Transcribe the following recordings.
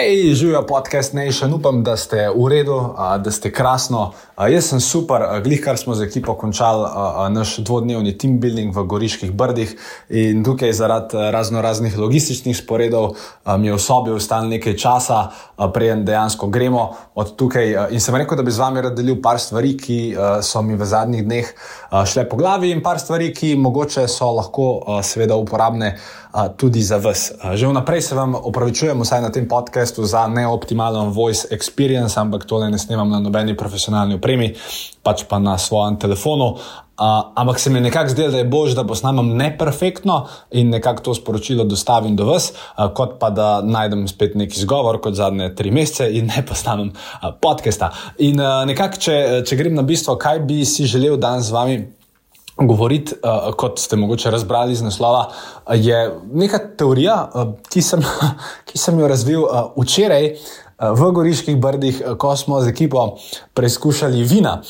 Hej, živijo podcast Nation, upam, da ste v redu, da ste krasno. Jaz sem super, glih kar smo z ekipo končali naš dvodnevni team building v Goriških brdih in tukaj zaradi razno raznih logističnih sporedov mi je v sobi ostalo nekaj časa, preden dejansko gremo od tukaj. In sem rekel, da bi z vami rad delil par stvari, ki so mi v zadnjih dneh šle po glavi in par stvari, ki mogoče so lahko seveda uporabne tudi za vas. Že vnaprej se vam opravičujem, vsaj na tem podkastu, za neoptimalen voice experience, ampak tole ne snemam na nobeni profesionalni opremi, pač pa na svojem telefonu. Uh, ampak se mi nekako zdelo, da je bolje, da posnamem neperfektno in nekako to sporočilo dostavim do vas, uh, kot pa da najdem spet neki izgovor, kot zadnje tri mesece in ne posnamem uh, podcasta. In uh, nekako, če, če grem na bistvo, kaj bi si želel danes z vami govoriti, uh, kot ste mogoče razbrali iz naslova, uh, je neka teorija, uh, ki, sem, ki sem jo razvil uh, včeraj. V Goriških brdih, ko smo z ekipo preizkušali vina.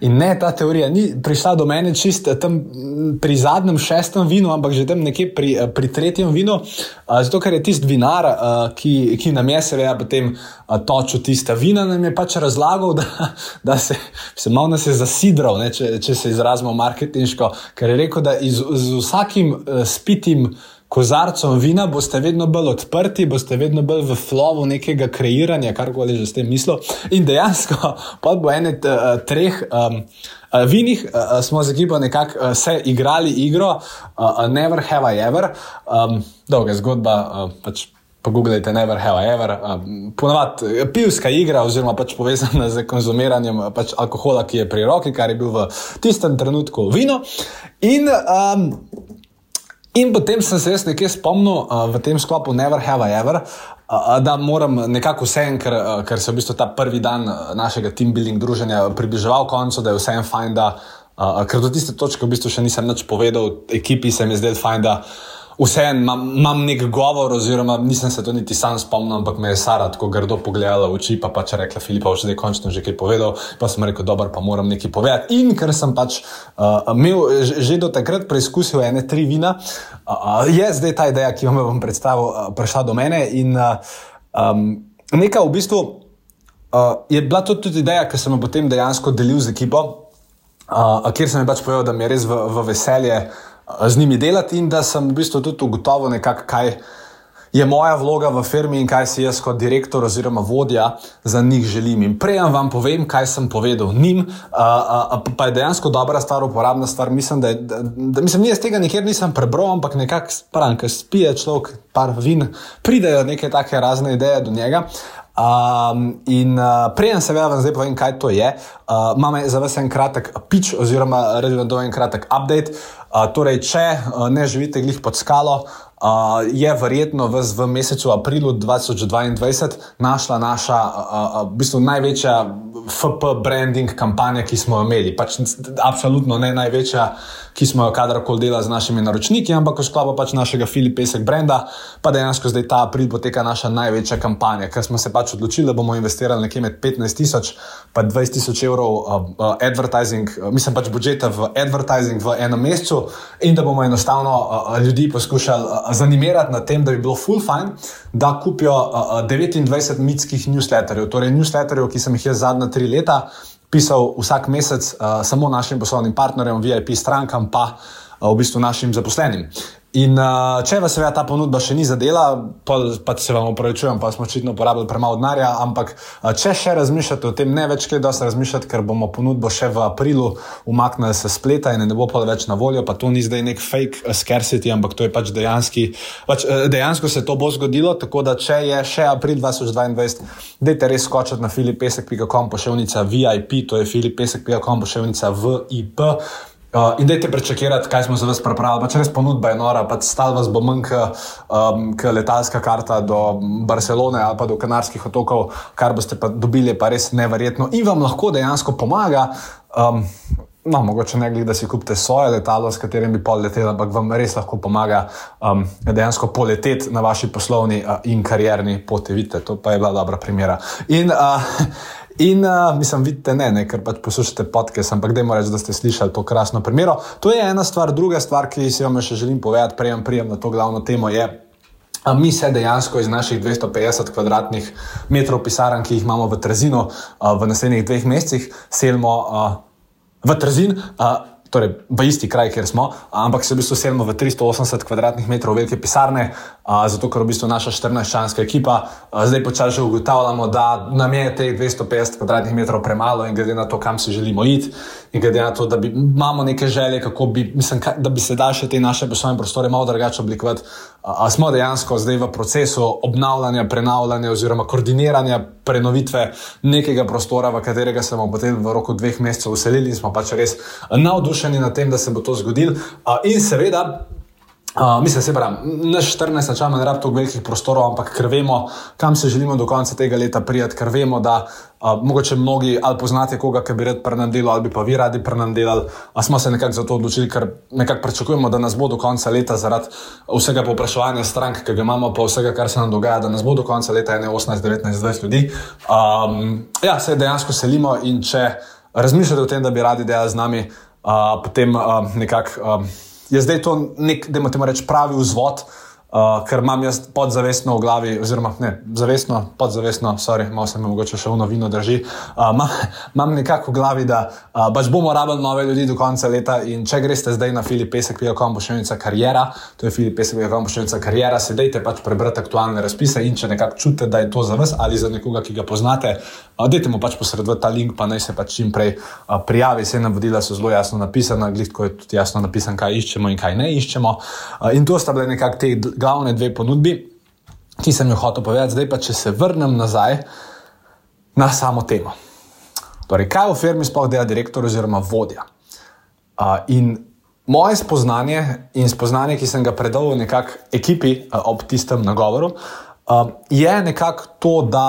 In ne, ta teorija ni prišla do mene čist tam pri zadnjem, šestem vinu, ampak že tam nekje pri, pri tretjem vinu. Zato, ker je tisti vinar, ki, ki nam je seveda potem točil tista vina, nam je pač razlagal, da, da se, se malo nas je zasidral, ne, če, če se izrazimo marketinško, ker je rekel, da iz, z vsakim spitim kozarcem vina boste vedno bolj odprti, boste vedno bolj v flowu nekega kreiranja, kar koli že s tem mislil. In dejansko, pa bo ene uh, treh. Um, Vinih uh, smo z ekipo nekako uh, se igrali igro, uh, Never Have I Ever, um, dolga zgodba, uh, pač Pogooglejte, never have I ever. Ponavadi eh, pivska igra, oziroma pač povezana z konzumiranjem pač alkohola, ki je pri roki, kar je bil v tistem trenutku vino. In, um, in potem sem se jaz nekaj spomnil uh, v tem sklopu Never have I ever. Da moram nekako vse, ker, ker se je v bistvu ta prvi dan našega team building druženja približeval koncu, da je vse en fajn, da, ker do tiste točke v bistvu še nisem nič povedal, ekipi se mi je zdelo fajn, da vseeno imam, imam nek govor, oziroma nisem se to niti sam spomnil, ampak me je Sara tako grdo pogledala v oči, pa pač rekla: Filipa, že zdaj končno že kaj povedal. Pa sem rekel: dobro, pa moram nekaj povedati. In ker sem pač uh, imel že do takrat preizkusil ene tri vina, uh, je zdaj ta ideja, ki vam jo bom predstavil, uh, prišla do mene. In uh, um, nekaj v bistvu uh, je bila to tudi ideja, ki sem jo potem dejansko delil z ekipo, uh, kjer sem jim pač povedal, da mi je res v, v veselje z njimi delati in da sem v bistvu tudi ugotovil, nekako, kaj je moja vloga v firmi in kaj si jaz kot direktor oziroma vodja za njih želim. In prej vam povem, kaj sem povedal njim, uh, uh, pa je dejansko dobra stvar, uporabna stvar. Mislim, da, je, da, da mislim, jaz tega nikjer nisem prebral, ampak nekako ker spije človek par vin, pridejo neke take razne ideje do njega. Um, in uh, prej sem seveda vam zdaj povem, kaj to je. Uh, Imamo za vas en kratek pitch, oziroma rečemo, da je en kratek update. Uh, torej, če uh, ne živite glih pod skalo, uh, je verjetno v, v mesecu aprilu 2022 našla naša, uh, uh, v bistvu največja FP branding kampanja, ki smo jo imeli. Pač, absolutno ne največja ki smo jo kadarkoli delali z našimi naročniki, ampak v sklopu pač našega Filipesek brenda, pa dejansko zdaj ta april poteka naša največja kampanja, ker smo se pač odločili, da bomo investirali nekje med 15 tisoč in 20 tisoč evrov uh, uh, advertising, uh, mislim pač budžeta v advertising v enem mesecu in da bomo enostavno uh, ljudi poskušali uh, zanimirati na tem, da bi bilo full fine, da kupijo uh, 29 mitskih newsletterjev, torej newsletterjev, ki sem jih jaz zadnja tri leta pisal vsak mesec uh, samo našim poslovnim partnerjem, VIP strankam, pa uh, v bistvu našim zaposlenim. In uh, če vas seveda ta ponudba še ni zadela, pa, se vam upravičujem, pa smo očitno porabili premalo denarja, ampak uh, če še razmišljate o tem, ne več kaj dosti razmišljati, ker bomo ponudbo še v aprilu umaknili se spleta in ne bo pa več na voljo, pa to ni zdaj nek fake scarcity, ampak to je pač dejanski, pač, dejansko se to bo zgodilo, tako da če je še april 2022, dajte res skočiti na filipesek.com pošiljnica VIP, to je filipesek.com pošiljnica VIP. Uh, in dajte prečakirati, kaj smo za vas pripravili. Pač res ponudba je nora, pač stal vas bo manj kot um, letalska karta do Barcelone ali pa do Kanarskih otokov, kar boste pa dobili, pa res neverjetno in vam lahko dejansko pomaga. Um, No, mogoče ne glede, da si kupite svoje letalo, s katerim bi pol leteli, ampak vam res lahko pomaga um, dejansko poleteti na vaši poslovni uh, in karjerni poti. Vidite, to pa je bila dobra primera. In, uh, In uh, mislim, vidite, ne, ne, ker pač poslušate podcast, ampak da morate, da ste slišali to krasno primero. To je ena stvar, druga stvar, ki si vam še želim povedati, prej prijem na to glavno temo, je, Mi se dejansko iz naših 250 kvadratnih metrov pisarn, ki jih imamo v Trzinu, v naslednjih dveh mesecih selimo v Trzin torej v isti kraj, kjer smo, ampak se v bistvu selimo v 380 kvadratnih metrov velike pisarne, a, zato ker v bistvu naša 14-članska ekipa a, zdaj počasi ugotavljamo, da nam je teh 250 kvadratnih metrov premalo in glede na to, kam se želimo iti, in glede na to, da bi, imamo neke želje, kako bi, mislim, ka, da bi se da še te naše poslovne prostore malo drugače oblikovati, a smo dejansko zdaj v procesu obnavljanja, prenavljanja oziroma koordiniranja prenovitve nekega prostora, v katerega se bomo potem v roku dveh mesecev uselili in smo pač res navdušeni nad tem, da se bo to zgodilo. In seveda, Uh, mislim, se pravi, naš 14 načela ne rabi toliko velikih prostorov, ampak ker vemo, kam se želimo do konca tega leta prijeti, ker vemo, da uh, mogoče mnogi ali poznate koga, ki bi rad prnem delal, ali pa vi radi prnem delal, a smo se nekako za to odločili, ker nekako pričakujemo, da nas bo do konca leta zaradi vsega popraševanja strank, ki ga imamo, pa vsega, kar se nam dogaja, da nas bo do konca leta 18, 19, 20 ljudi. Um, ja, se dejansko selimo in če razmišljate o tem, da bi radi delali z nami, uh, potem uh, nekako. Um, je zdaj to nek, da imamo reči, pravi vzvod, uh, ker imam jaz podzavestno v glavi, oziroma ne, zavestno, podzavestno, sorry, malo se mi mogoče še vno vino drži. Uh, imam nekako v glavi, da uh, pač bomo rabili nove ljudi do konca leta in če greste zdaj na filipesek.com, bo še enica karijera, to je filipesek.com, bo še enica karijera, sedajte pač prebrati aktualne razpise in če nekako čutite, da je to za vas ali za nekoga, ki ga poznate, uh, dajte mu pač posredovati ta link, pa naj se pač čim prej uh, prijavi. Vse navodila so zelo jasno napisana, glitko je tudi jasno napisano, kaj iščemo in kaj ne iščemo. Uh, in to sta bile nekako te glavne dve ponudbi, ki sem jih hotel povedati, zdaj pa če se vrnem nazaj na samo temo. Torej, kaj v firmi sploh dela direktor oziroma vodja? Uh, in moje spoznanje in spoznanje, ki sem ga predal nekako ekipi uh, ob tistem nagovoru, uh, je nekako to, da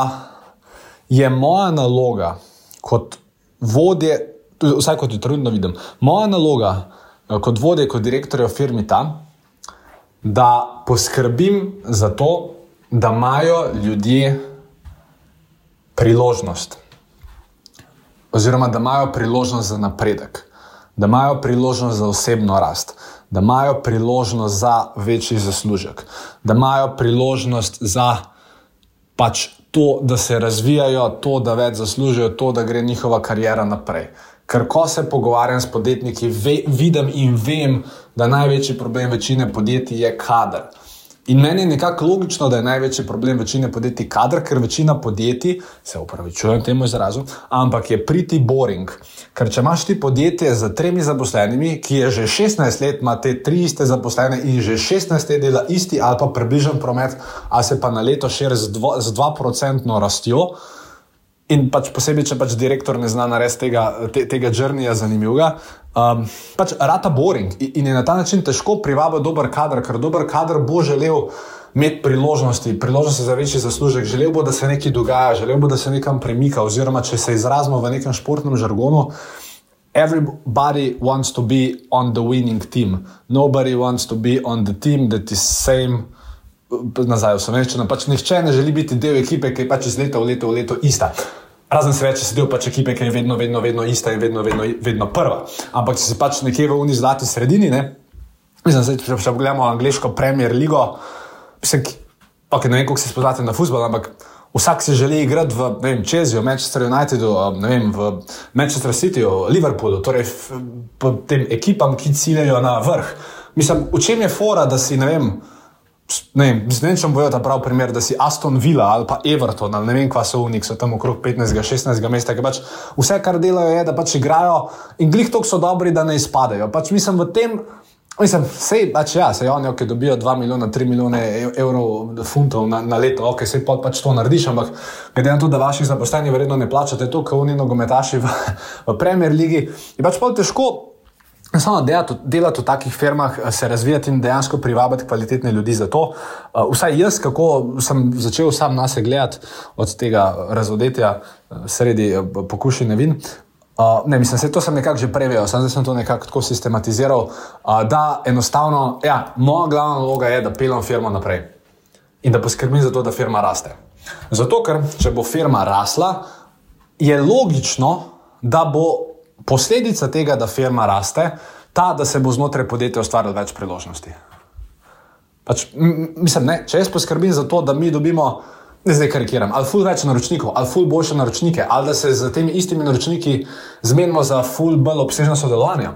je moja naloga kot vodje, vsaj kot jo trudno vidim, moja naloga uh, kot vodje, kot direktorja v firmi tam da poskrbim za to, da imajo ljudje priložnost, oziroma da imajo priložnost za napredek, da imajo priložnost za osebno rast, da imajo priložnost za večji zaslužek, da imajo priložnost za pač to, da se razvijajo, to, da več zaslužijo, to, da gre njihova karijera naprej. Ker ko se pogovarjam s podjetniki, ve, vidim in vem, da največji problem večine podjetij je kader. In meni je nekako logično, da je največji problem večine podjetij kader, ker večina podjetij, se upravičujem temu izrazu, ampak je priti boring. Ker če imaš ti podjetje z tremi zaposlenimi, ki je že 16 let, ima te tri iste zaposlene in že 16 let dela isti ali pa približen promet, a se pa na leto širi z 2% rastjo. In pač posebej, če pač direktor ne zna narediti tega, te, tega črnija zanimivega, um, pač rata boring in, in je na ta način težko privabiti dober kader, ker dober kader bo želel imeti priložnosti, priložnosti za večji zaslužek, želel bo, da se nekaj dogaja, želel bo, da se nekam premika, oziroma če se izrazimo v nekem športnem žargonu. Everybody wants to be on the winning team. Nobody wants to be on the team that is same. Nazaj v slovenščino. Pač nihče ne želi biti del ekipe, ki je pač iz leta v leto v leto ista. Razen se več, če si del pač ekipe, ki je vedno, vedno, vedno ista in vedno, vedno, vedno prva. Ampak če si pač nekje v uni zlati sredini, ne, mislim, da če, če pogledamo angliško Premier League, mislim, okay, ne vem, kako se spoznate na futbol, ampak vsak si želi igrati v vem, Čeziju, Manchester Unitedu, vem, v Manchester Cityju, Liverpoolu, torej v, v tem ekipam, ki ciljajo na vrh. Mislim, v čem je fora, da si ne vem. Ne, vem, če bojo ta pravi primer, da si Aston Villa ali pa Everton ali ne vem, kva so unik, so tam okrog 15-16 mesta. Pač vse, kar delajo, je, da pač igrajo in glih tok so dobri, da ne izpadejo. Pač mislim, v tem, mislim, sej, pač ja, sej oni, ki dobijo 2 milijona, 3 milijone evrov, funtov na, na leto, ok, sej pa pač to narediš, ampak glede na to, da vaših zaposlenih vredno ne plačate, to, kot oni nogometaši v, v Premier League, je pač pol težko. Samo delati, delati v takih firmah, eh, se razvijati in dejansko privabiti kvalitetne ljudi za to. Uh, vsaj jaz, kako sem začel sam na sebe gledati od tega razodetja uh, sredi uh, pokušine vin. Uh, ne, mislim, da sem nekako že prevejo, sem, sem to nekako tako sistematiziral, uh, da enostavno, ja, moja glavna naloga je, da peljem firmo naprej in da poskrbim za to, da firma raste. Zato, ker če bo firma rasla, je logično, da bo posledica tega, da firma raste, ta, da se bo znotraj podjetja ustvarjalo več priložnosti. Pač, mislim, ne, če jaz poskrbim za to, da mi dobimo, ne zdaj karikiram, ali ful več naročnikov, ali ful boljše naročnike, ali da se z temi istimi naročniki zmenimo za ful bolj obsežno sodelovanje.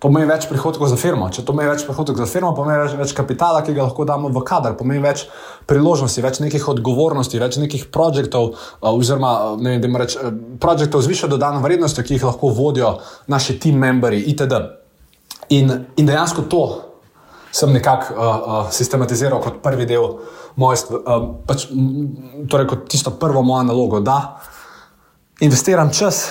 Pomeni več prihodkov za firmo. Če to pomeni več prihodkov za firmo, pomeni več, več kapitala, ki ga lahko damo v kader, pomeni več priložnosti, več nekih odgovornosti, več nekih projektov, oziroma ne vem, reč, projektov z višjo dodano vrednostjo, ki jih lahko vodijo naši team memberi itd. In, in dejansko to sem nekako uh, uh, sistematiziral kot prvi del moje, uh, pač, torej kot tisto prvo mojo nalogo, da investiram čas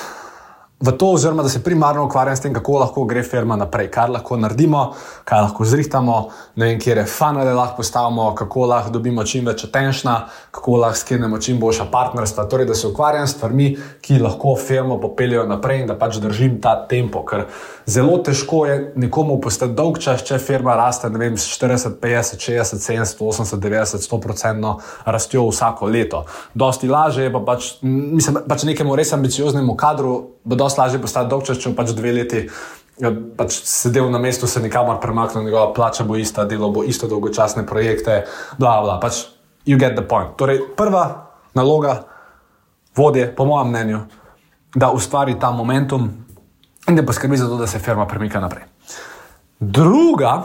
v to, oziroma da se primarno ukvarjam s tem, kako lahko gre firma naprej, kar lahko naredimo, kaj lahko zrihtamo, ne vem, kje je funnel lahko postavimo, kako lahko dobimo čim več atenšna, kako lahko sklenemo čim boljša partnerstva. Torej, da se ukvarjam s stvarmi, ki lahko firmo popeljajo naprej in da pač držim ta tempo. Ker zelo težko je nekomu postati dolg čas, če firma raste vem, 40, 50, 60, 70, 80, 90, 100 procentno rastjo vsako leto. Dosti lažje je pa pač, mislim, pač nekemu res ambicioznemu kadru bo dosti lažje postati dolgčas, če pač dve leti. Ja, pač sedel na mestu, se nikamor premaknil, njegova plača bo ista, delo bo isto, dolgočasne projekte, bla, bla. Pač, you get the point. Torej, prva naloga vodje, po mojem mnenju, da ustvari ta momentum in da poskrbi za to, da se firma premika naprej. Druga,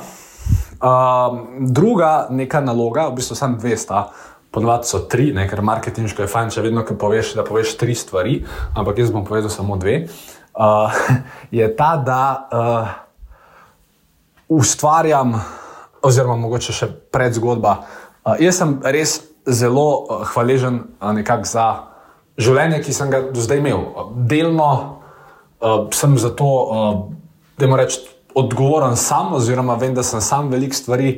uh, druga neka naloga, v bistvu samo dve sta, ponovadi so tri, ne, ker marketinško je fajn, če vedno poveš, da poveš tri stvari, ampak jaz bom povedal samo dve. Uh, je ta, da uh, ustvarjam, oziroma mogoče še pred zgodba. Uh, jaz sem res zelo uh, hvaležen uh, za življenje, ki sem ga do zdaj imel. Delno uh, sem za to, uh, da moram reči, odgovoren sam, oziroma vem, da sem sam veliko stvari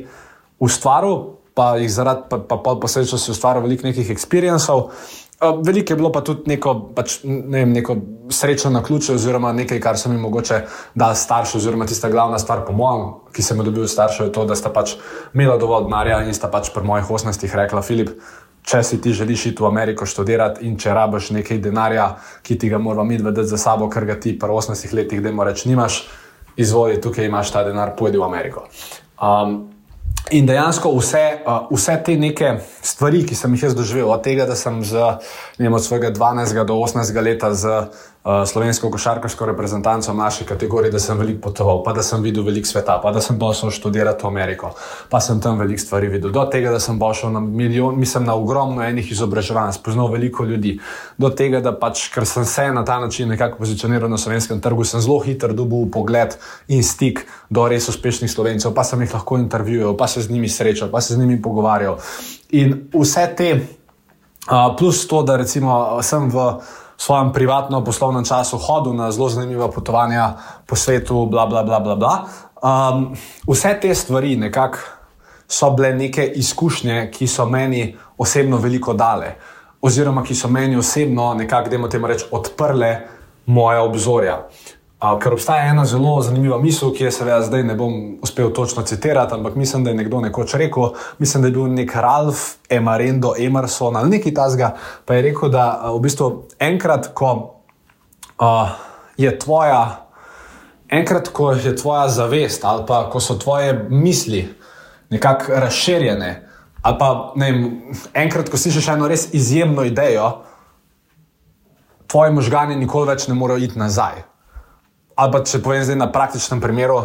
ustvaril pa jih zaradi, pa, pa, pa posebej si ustvaril veliko nekih experiencev. Veliko je bilo pa tudi neko, pač, ne vem, neko srečo na ključu, oziroma nekaj, kar so mi mogoče dali starši, oziroma tista glavna stvar, po mojem, ki sem jo dobil od staršev, je to, da sta pač imela dovolj denarja in sta pač pri mojih 18 rekla: Filip, če si ti želiš iti v Ameriko študirati in če rabiš nekaj denarja, ki ti ga moramo mi vedeti za sabo, ker ga ti pri 18 letih, da moraš nimaš, izvoli, tukaj imaš ta denar, pojdi v Ameriko. Um, In dejansko vse, uh, vse te neke stvari, ki sem jih jaz doživel, od tega, da sem z, vem, od svojega 12 do 18 leta z slovensko košarkarsko reprezentanco v naši kategoriji, da sem veliko potoval, pa da sem videl veliko sveta, pa da sem pošel študirati v Ameriko, pa sem tam veliko stvari videl. Do tega, da sem pošel na milijon, mislim, na ogromno enih izobraževanj, spoznal veliko ljudi. Do tega, da pač, ker sem se na ta način nekako pozicioniral na slovenskem trgu, sem zelo hiter dobil pogled in stik do res uspešnih slovencev, pa sem jih lahko intervjuval, pa se z njimi srečal, pa se z njimi pogovarjal. In vse te, uh, plus to, da recimo sem v svojem privatnem poslovnem času hodil na zelo zanimiva potovanja po svetu, bla, bla, bla, bla, bla. Um, vse te stvari nekako so bile neke izkušnje, ki so meni osebno veliko dale, oziroma ki so meni osebno nekako, da imamo reči, odprle moje obzorja. Ker obstaja ena zelo zanimiva misel, ki je seveda zdaj ne bom uspel točno citirati, ampak mislim, da je nekdo nekoč rekel, mislim, da je bil nek Ralph Emarendo Emerson ali neki tasga, pa je rekel, da v bistvu enkrat, ko uh, je tvoja, enkrat, ko je tvoja zavest ali pa ko so tvoje misli nekako razširjene, ali pa ne enkrat, ko slišiš eno res izjemno idejo, tvoji možgani nikoli več ne morejo iti nazaj ali pa če povem zdaj na praktičnem primeru,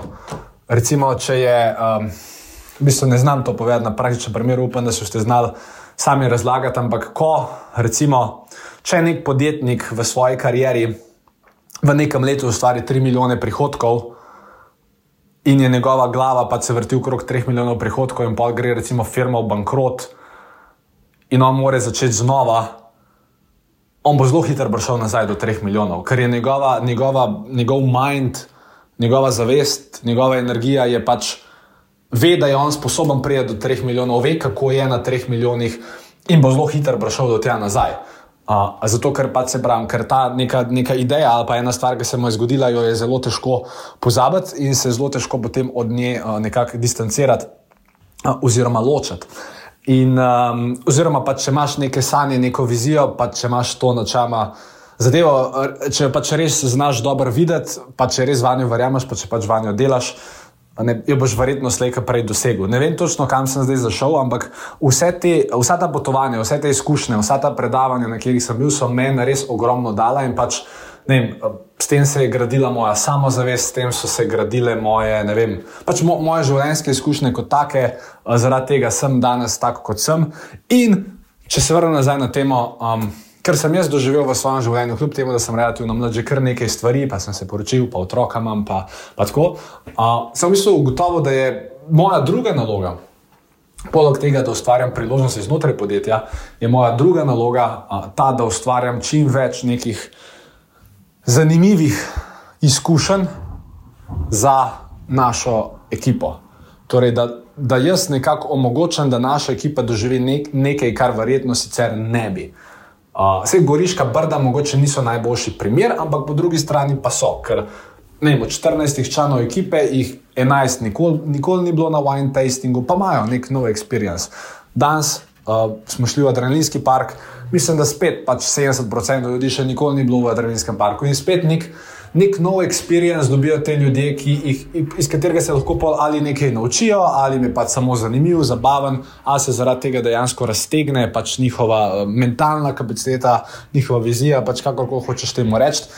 recimo, če je, um, v bistvu ne znam to povedati na praktičnem primeru, upam, da ste znali sami razlagati, ampak ko, recimo, če nek podjetnik v svoji karieri v nekem letu ustvari 3 milijone prihodkov. In je njegova glava pa se vrti okrog 3 milijonov prihodkov, in pa gre recimo firma v bankrot, in on mora začeti znova, on bo zelo hitro prišel nazaj do 3 milijonov, ker je njegova, njegova, njegov mind, njegova zavest, njegova energija je pač ve, da je on sposoben priti do 3 milijonov, ve, kako je na 3 milijonih in bo zelo hitro prišel do tega nazaj. Uh, zato, ker pač se pravim, ker ta neka, neka ideja ali pa ena stvar, ki se mu je zgodila, jo je zelo težko pozabiti in se zelo težko potem od nje uh, nekako distancirati uh, oziroma ločiti. In, um, oziroma, pa, če imaš neke sanje, neko vizijo, pa če imaš to načama zadevo, če pač res znaš dobro videti, pa če res vanjo verjameš, pa če pač vanjo delaš, ne, jo boš verjetno slejka prej dosegel. Ne vem točno, kam sem zdaj zašel, ampak vse te, vsa ta potovanja, vse te izkušnje, vsa ta predavanja, na katerih sem bil, so meni res ogromno dala in pač. Vem, s tem se je gradila moja samozavest, s tem so se gradile moje, vem, pač mo, moje življenjske izkušnje kot take, zaradi tega sem danes tako, kot sem. In če se vrnem nazaj na temo, um, Ker sem jaz doživel v svojem življenju, kljub temu, da sem relativno mlad, že kar nekaj stvari, pa sem se poročil, pa otroka imam, pa, pa tako. Uh, sem v bistvu ugotovil, da je moja druga naloga, poleg tega, da ustvarjam priložnosti znotraj podjetja, je moja druga naloga uh, ta, da ustvarjam čim več nekih zanimivih izkušenj za našo ekipo. Torej, da, da jaz nekako omogočam, da naša ekipa doživi nek, nekaj, kar verjetno sicer ne bi. Vse uh, goriška brda mogoče niso najboljši primer, ampak po drugi strani pa so, ker ne, od 14 članov ekipe jih 11 nikoli nikol ni bilo na wine tastingu, pa imajo nek nov experience. Danes uh, smo šli v adrenalinski park, mislim, da spet pač 70% ljudi še nikoli ni bilo v adrenalinskem parku in spet nek nek nov experience dobijo te ljudje, jih, iz katerega se lahko ali nekaj naučijo, ali je pač samo zanimiv, zabaven, ali se zaradi tega dejansko raztegne pač njihova uh, mentalna kapaciteta, njihova vizija, pač kako hočeš temu reči.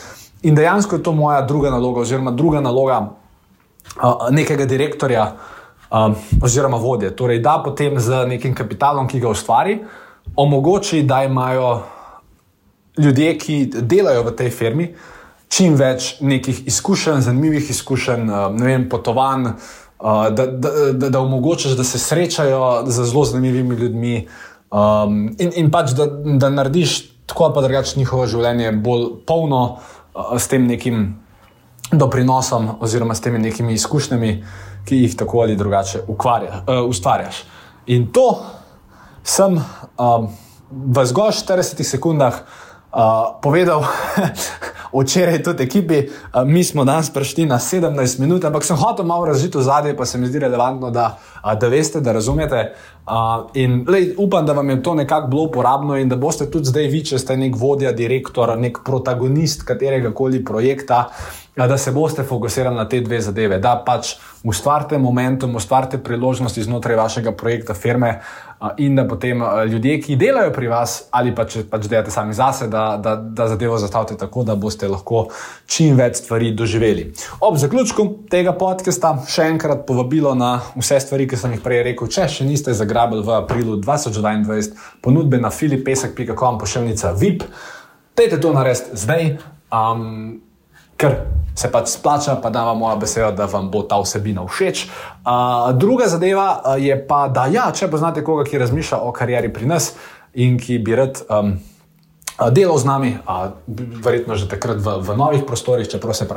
In dejansko je to moja druga naloga, oziroma druga naloga uh, nekega direktorja uh, oziroma vodje. Torej, da potem z nekim kapitalom, ki ga ustvari, omogoči, da imajo ljudje, ki delajo v tej firmi, čim več nekih izkušenj, zanimivih izkušenj, eh, ne vem, potovanj, eh, da, da, da, da omogočaš, da se srečajo z zelo zanimivimi ljudmi um, in, in pač da, da narediš tako pa drugače njihovo življenje bolj polno uh, s tem nekim doprinosom oziroma s temi nekimi izkušnjami, ki jih tako ali drugače ukvarja, uh, ustvarjaš. In to sem um, v zgolj 40 sekundah uh, povedal. včeraj tudi ekipi, mi smo danes prišli na 17 minut, ampak sem hotel malo razžiti v zadje, pa se mi zdi relevantno, da, da veste, da razumete. In lej, upam, da vam je to nekako bilo uporabno in da boste tudi zdaj vi, če ste nek vodja, direktor, nek protagonist katerega koli projekta. Da se boste fokusirali na te dve zadeve, da pač ustvarite momentum, ustvarite priložnosti znotraj vašega projekta, firme, in da potem ljudje, ki delajo pri vas, ali pa če pač delate sami zase, da, da, da zadevo zastavite tako, da boste lahko čim več stvari doživeli. Ob zaključku tega podcasta še enkrat povabilo na vse stvari, ki sem jih prej rekel. Če še niste zagrabili v aprilu 2022 ponudbe na filipesek.com pošiljnica VIP, dajte to narediti zdaj. Um, ker se pač splača, pa da vam moja beseda, da vam bo ta vsebina všeč. Uh, druga zadeva je pa, da ja, če poznate koga, ki razmišlja o karieri pri nas in ki bi rad. Um, Delal z nami, verjetno že takrat v, v novih prostorih, čeprav se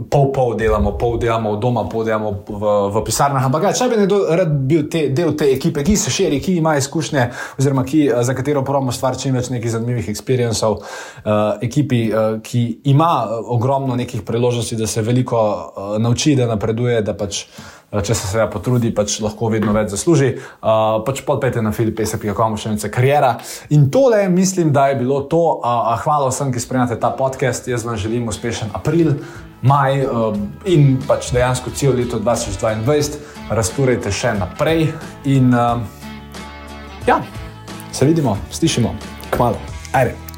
pravi, pol-pol delamo, pol delamo od doma, pol delamo v, v pisarnah. Ampak, ja, če bi nekdo rad bil te, del te ekipe, ki se širi, ki ima izkušnje, oziroma ki, eh, za katero pravimo stvar, čim več nekih zanimivih experiencev, uh, ekipi, uh, ki ima ogromno nekih priložnosti, da se veliko uh, nauči, da napreduje, da pač. Če se seveda potrudi, pač lahko vedno več zasluži. Uh, pač podpete na filipese.com, še nekaj karijera. In tole, mislim, da je bilo to. Uh, hvala vsem, ki spremljate ta podcast. Jaz vam želim uspešen april maj um, in pač dejansko celo leto 2022, razturajte še naprej. In um, ja, se vidimo, slišimo, kmalo. Ajde.